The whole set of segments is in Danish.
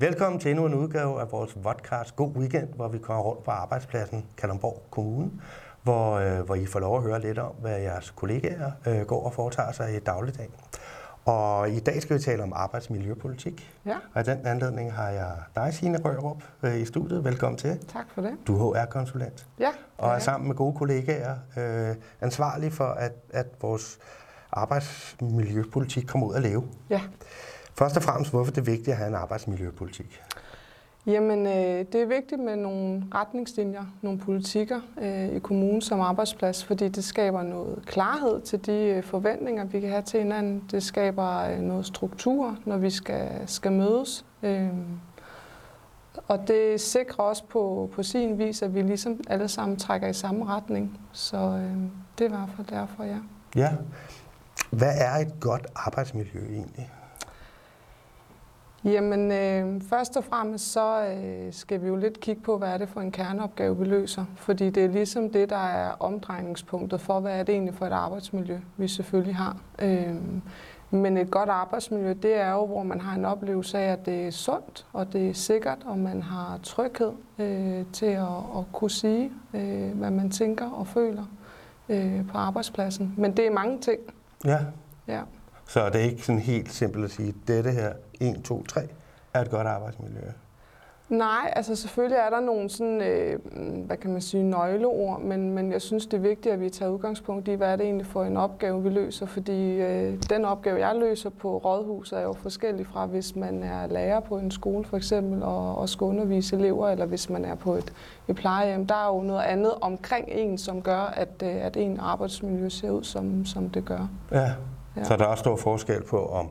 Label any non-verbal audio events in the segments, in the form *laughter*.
Velkommen til endnu en udgave af vores podcast God Weekend, hvor vi kommer rundt på arbejdspladsen Kalundborg Kommune, hvor, øh, hvor I får lov at høre lidt om, hvad jeres kollegaer øh, går og foretager sig i dagligdagen. Og i dag skal vi tale om arbejdsmiljøpolitik. Ja. Og i den anledning har jeg dig, Signe Rørup, øh, i studiet. Velkommen til. Tak for det. Du er HR-konsulent Ja. og er sammen med gode kollegaer øh, ansvarlig for, at, at vores arbejdsmiljøpolitik kommer ud at leve. Ja. Først og fremmest, hvorfor det er vigtigt at have en arbejdsmiljøpolitik? Jamen, øh, det er vigtigt med nogle retningslinjer, nogle politikker øh, i kommunen som arbejdsplads, fordi det skaber noget klarhed til de øh, forventninger, vi kan have til hinanden. Det skaber øh, noget struktur, når vi skal, skal mødes. Øh, og det sikrer også på, på sin vis, at vi ligesom alle sammen trækker i samme retning. Så øh, det hvert fald derfor, ja. Ja. Hvad er et godt arbejdsmiljø egentlig? Jamen, øh, først og fremmest så øh, skal vi jo lidt kigge på, hvad er det for en kerneopgave, vi løser. Fordi det er ligesom det, der er omdrejningspunktet for, hvad er det egentlig for et arbejdsmiljø, vi selvfølgelig har. Øh, men et godt arbejdsmiljø, det er jo, hvor man har en oplevelse af, at det er sundt, og det er sikkert, og man har tryghed øh, til at, at kunne sige, øh, hvad man tænker og føler øh, på arbejdspladsen. Men det er mange ting. Ja. Ja. Så det er ikke sådan helt simpelt at sige, at dette her, 1, 2, 3, er et godt arbejdsmiljø. Nej, altså selvfølgelig er der nogle sådan, øh, hvad kan man sige, nøgleord, men, men jeg synes, det er vigtigt, at vi tager udgangspunkt i, hvad er det egentlig for en opgave, vi løser, fordi øh, den opgave, jeg løser på rådhuset, er jo forskellig fra, hvis man er lærer på en skole for eksempel, og, og skal undervise elever, eller hvis man er på et, et plejehjem. Der er jo noget andet omkring en, som gør, at, øh, at en arbejdsmiljø ser ud, som, som det gør. Ja. Ja. Så der er også stor forskel på, om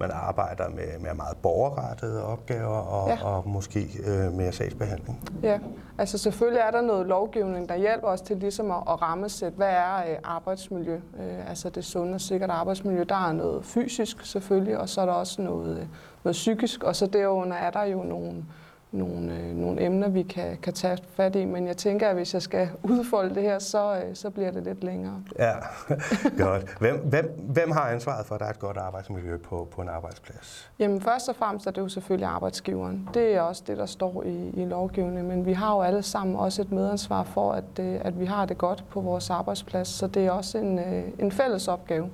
man arbejder med, med meget borgerrettede opgaver og, Ja. og måske øh, mere sagsbehandling. Ja, altså selvfølgelig er der noget lovgivning, der hjælper os til ligesom at, at rammesætte, hvad er øh, arbejdsmiljø, øh, altså det sunde og sikkert arbejdsmiljø. Der er noget fysisk selvfølgelig, og så er der også noget, øh, noget psykisk, og så derunder er der jo nogle, nogle, øh, nogle emner, vi kan, kan tage fat i. Men jeg tænker, at hvis jeg skal *laughs* udfolde det her, så, øh, så bliver det lidt længere. Ja, *laughs* godt. Hvem, hvem, hvem har ansvaret for, at der er et godt arbejdsmiljø på, på en arbejdsplads? Jamen først og fremmest er det jo selvfølgelig arbejdsgiveren. Det er også det, der står i, i lovgivningen. Men vi har jo alle sammen også et medansvar for, at, øh, at vi har det godt på vores arbejdsplads. Så det er også en, øh, en fælles opgave.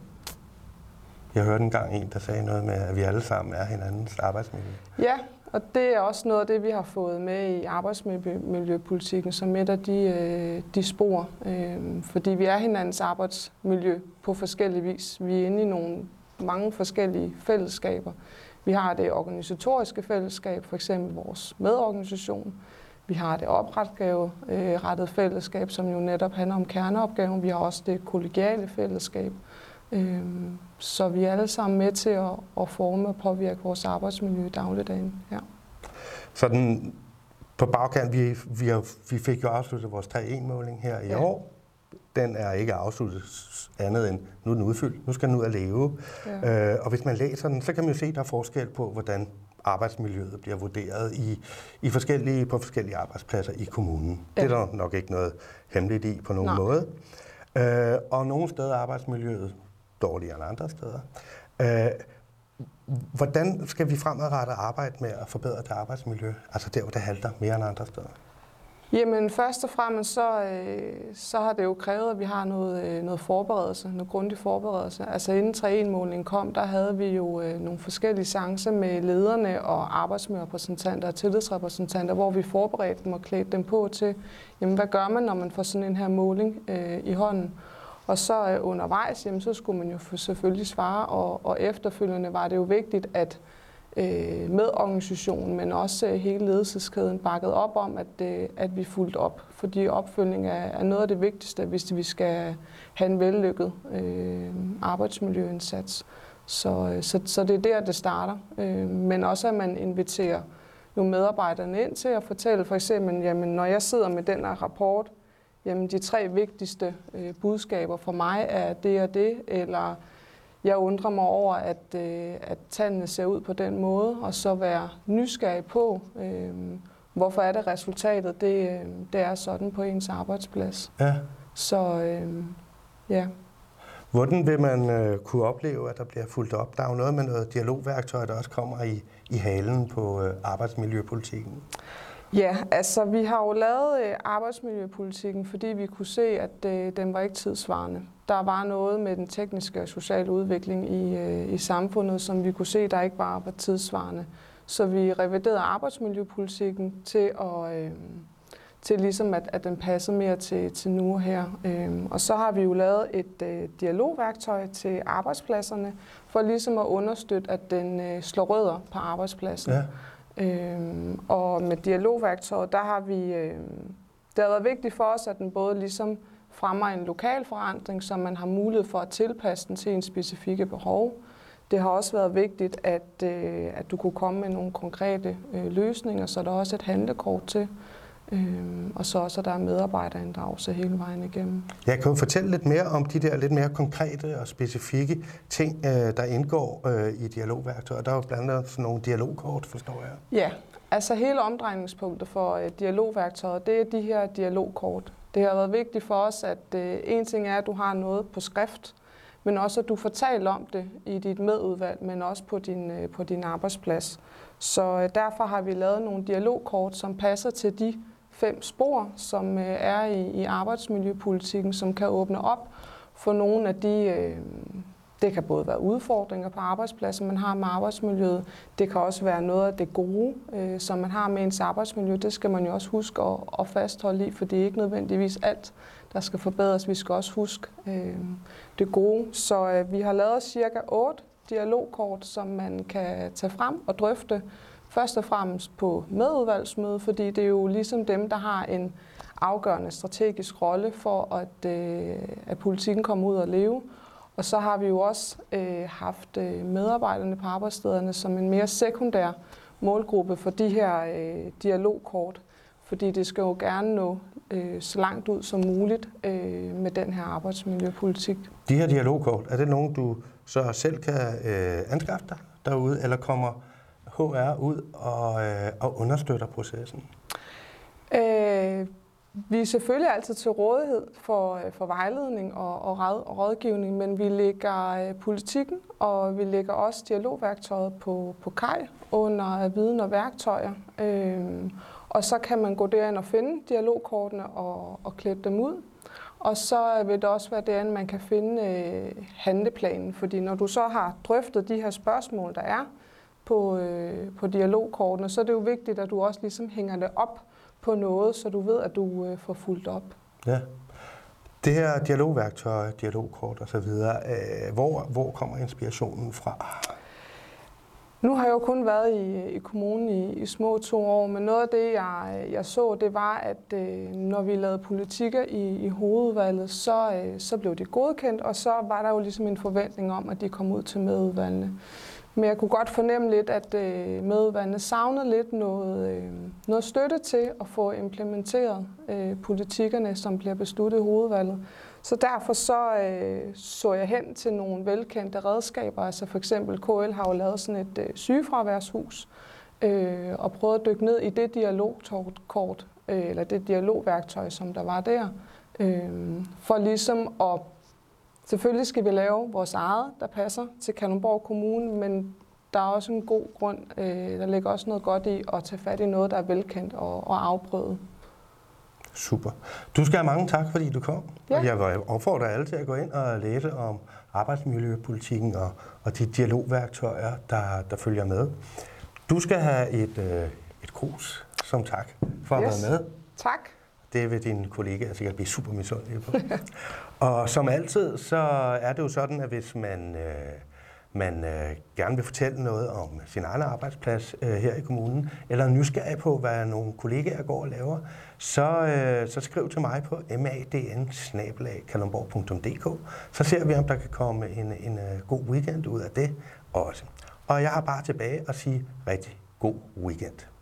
Jeg hørte engang en, der sagde noget med, at vi alle sammen er hinandens arbejdsmiljø. Ja, og det er også noget af det, vi har fået med i arbejdsmiljøpolitikken som et af de, øh, de spor. Øh, fordi vi er hinandens arbejdsmiljø på forskellige vis. Vi er inde i nogle mange forskellige fællesskaber. Vi har det organisatoriske fællesskab, for eksempel vores medorganisation. Vi har det opretgaverettede øh, fællesskab, som jo netop handler om kerneopgaven. Vi har også det kollegiale fællesskab. Øhm, Så vi er alle sammen med til at, at forme og påvirke vores arbejdsmiljø i dagligdagen. Ja. Så den, på bagkant, vi, vi, har, vi fik jo afsluttet vores 3-1-måling her i Ja. år. Den er ikke afsluttet andet end, nu er den udfyldt, nu skal den ud at leve. Ja. Øh, og hvis man læser den, så kan man jo se, at der er forskel på, hvordan arbejdsmiljøet bliver vurderet i, i forskellige, på forskellige arbejdspladser i kommunen. Ja. Det er der nok ikke noget hemmeligt i på nogen Nej. måde. Øh, og nogle steder er arbejdsmiljøet dårligere end andre steder. Øh, hvordan skal vi fremadrettet arbejde med at forbedre det arbejdsmiljø? Altså der, hvor det halter mere end andre steder. Jamen først og fremmest så, øh, så har det jo krævet, at vi har noget, øh, noget forberedelse, noget grundig forberedelse. Altså inden 3 målingen kom, der havde vi jo øh, nogle forskellige chancer med lederne og arbejdsmiljørepræsentanter og tillidsrepræsentanter, hvor vi forberedte dem og klædte dem på til, jamen hvad gør man, når man får sådan en her måling øh, i hånden? Og så øh, undervejs, jamen, så skulle man jo selvfølgelig svare, og, og efterfølgende var det jo vigtigt, at øh, med organisationen, men også øh, hele ledelseskæden bakket op om, at, øh, at vi fulgte op. Fordi opfølgning er, er noget af det vigtigste, hvis vi skal have en vellykket øh, arbejdsmiljøindsats. Så, øh, så, så det er der, det starter. Øh, men også, at man inviterer nogle medarbejderne ind til at fortælle, for eksempel, jamen, når jeg sidder med den her rapport, jamen, de tre vigtigste øh, budskaber for mig er det og det, eller jeg undrer mig over, at, øh, at tallene ser ud på den måde, og så være nysgerrig på, øh, hvorfor er det resultatet, det, øh, det er sådan på ens arbejdsplads. Ja. Så øh, ja, Hvordan vil man øh, kunne opleve, at der bliver fuldt op? Der er jo noget med noget dialogværktøj, der også kommer i, i halen på øh, arbejdsmiljøpolitikken. Ja, altså vi har jo lavet øh, arbejdsmiljøpolitikken, fordi vi kunne se, at øh, den var ikke tidsvarende. Der var noget med den tekniske og sociale udvikling i, øh, i samfundet, som vi kunne se, der ikke bare var tidsvarende. Så vi reviderede arbejdsmiljøpolitikken til at... Øh, til ligesom at, at den passede mere til, til nu og her. Øhm, og så har vi jo lavet et øh, dialogværktøj til arbejdspladserne, for ligesom at understøtte, at den øh, slår rødder på arbejdspladsen. Ja. Øhm, og med dialogværktøjet, der har vi, øhm, det har været vigtigt for os, at den både ligesom fremmer en lokal forandring, så man har mulighed for at tilpasse den til en specifikke behov. Det har også været vigtigt, at, øh, at du kunne komme med nogle konkrete øh, løsninger, så der er også et handlekort til, Øhm, og så også, at der er medarbejderinddragelse hele vejen igennem. Jeg kan jo fortælle lidt mere om de der lidt mere konkrete og specifikke ting, øh, der indgår øh, i dialogværktøjet. Der er jo blandt andet sådan nogle dialogkort, forstår jeg. Ja, altså hele omdrejningspunktet for øh, dialogværktøjet, det er de her dialogkort. Det har været vigtigt for os, at øh, en ting er, at du har noget på skrift, men også at du fortæller om det i dit medudvalg, men også på din, øh, på din arbejdsplads. Så øh, derfor har vi lavet nogle dialogkort, som passer til de fem spor, som øh, er i, i arbejdsmiljøpolitikken, som kan åbne op for nogle af de... Øh, det kan både være udfordringer på arbejdspladsen, man har med arbejdsmiljøet. Det kan også være noget af det gode, øh, som man har med ens arbejdsmiljø. Det skal man jo også huske at, at fastholde i, for det er ikke nødvendigvis alt, der skal forbedres. Vi skal også huske øh, det gode. Så øh, vi har lavet cirka otte dialogkort, som man kan tage frem og drøfte Først og fremmest på medudvalgsmøde, fordi det er jo ligesom dem, der har en afgørende strategisk rolle for, at, øh, at politikken kommer ud og leve. Og så har vi jo også øh, haft øh, medarbejderne på arbejdsstederne som en mere sekundær målgruppe for de her øh, dialogkort, fordi det skal jo gerne nå øh, så langt ud som muligt øh, med den her arbejdsmiljøpolitik. De her dialogkort, er det nogen, du så selv kan øh, anskaffe dig derude, eller kommer HR ud og, øh, og understøtter processen? Øh, vi er selvfølgelig altid til rådighed for, øh, for vejledning og, og rådgivning, men vi lægger øh, politikken, og vi lægger også dialogværktøjet på, på kaj under viden og værktøjer. Øh, og så kan man gå derind og finde dialogkortene og, og klippe dem ud. Og så vil det også være derinde, man kan finde øh, handleplanen, fordi når du så har drøftet de her spørgsmål, der er, på, øh, på dialogkortene, så er det jo vigtigt, at du også ligesom hænger det op på noget, så du ved, at du øh, får fuldt op. Ja. Det her dialogværktøj, dialogkort osv., øh, hvor, hvor kommer inspirationen fra? Nu har jeg jo kun været i, i kommunen i, i små to år, men noget af det, jeg, jeg så, det var, at øh, når vi lavede politikker i, i hovedudvalget, så, øh, så blev det godkendt, og så var der jo ligesom en forventning om, at de kom ud til medudvalgene. Men jeg kunne godt fornemme lidt, at øh, medudvalgene savnede lidt noget, øh, noget støtte til at få implementeret øh, politikkerne, som bliver besluttet i hovedvalget. Så derfor så, øh, så jeg hen til nogle velkendte redskaber. Altså for eksempel KL har jo lavet sådan et øh, sygefraværshus, øh, og prøvet at dykke ned i det dialogkort, øh, eller det dialogværktøj, som der var der, øh, for ligesom at Selvfølgelig skal vi lave vores eget, der passer til Kalundborg Kommune, men der er også en god grund, øh, der ligger også noget godt i at tage fat i noget, der er velkendt og, og afprøvet. Super. Du skal have mange tak, fordi du kom. Ja. Jeg vil opfordre alle til at gå ind og læse om arbejdsmiljøpolitikken og, og de dialogværktøjer, der, der følger med. Du skal have et, øh, et krus som tak for at yes. være med. Tak. Det vil din kollega sikkert blive super misundelig på. *laughs* og som altid, så er det jo sådan, at hvis man, øh, man øh, gerne vil fortælle noget om sin egen arbejdsplads øh, her i kommunen, eller er nysgerrig på, hvad nogle kollegaer går og laver, så, øh, så skriv til mig på madn Så ser vi, om der kan komme en, en uh, god weekend ud af det også. Og jeg har bare tilbage at sige rigtig god weekend.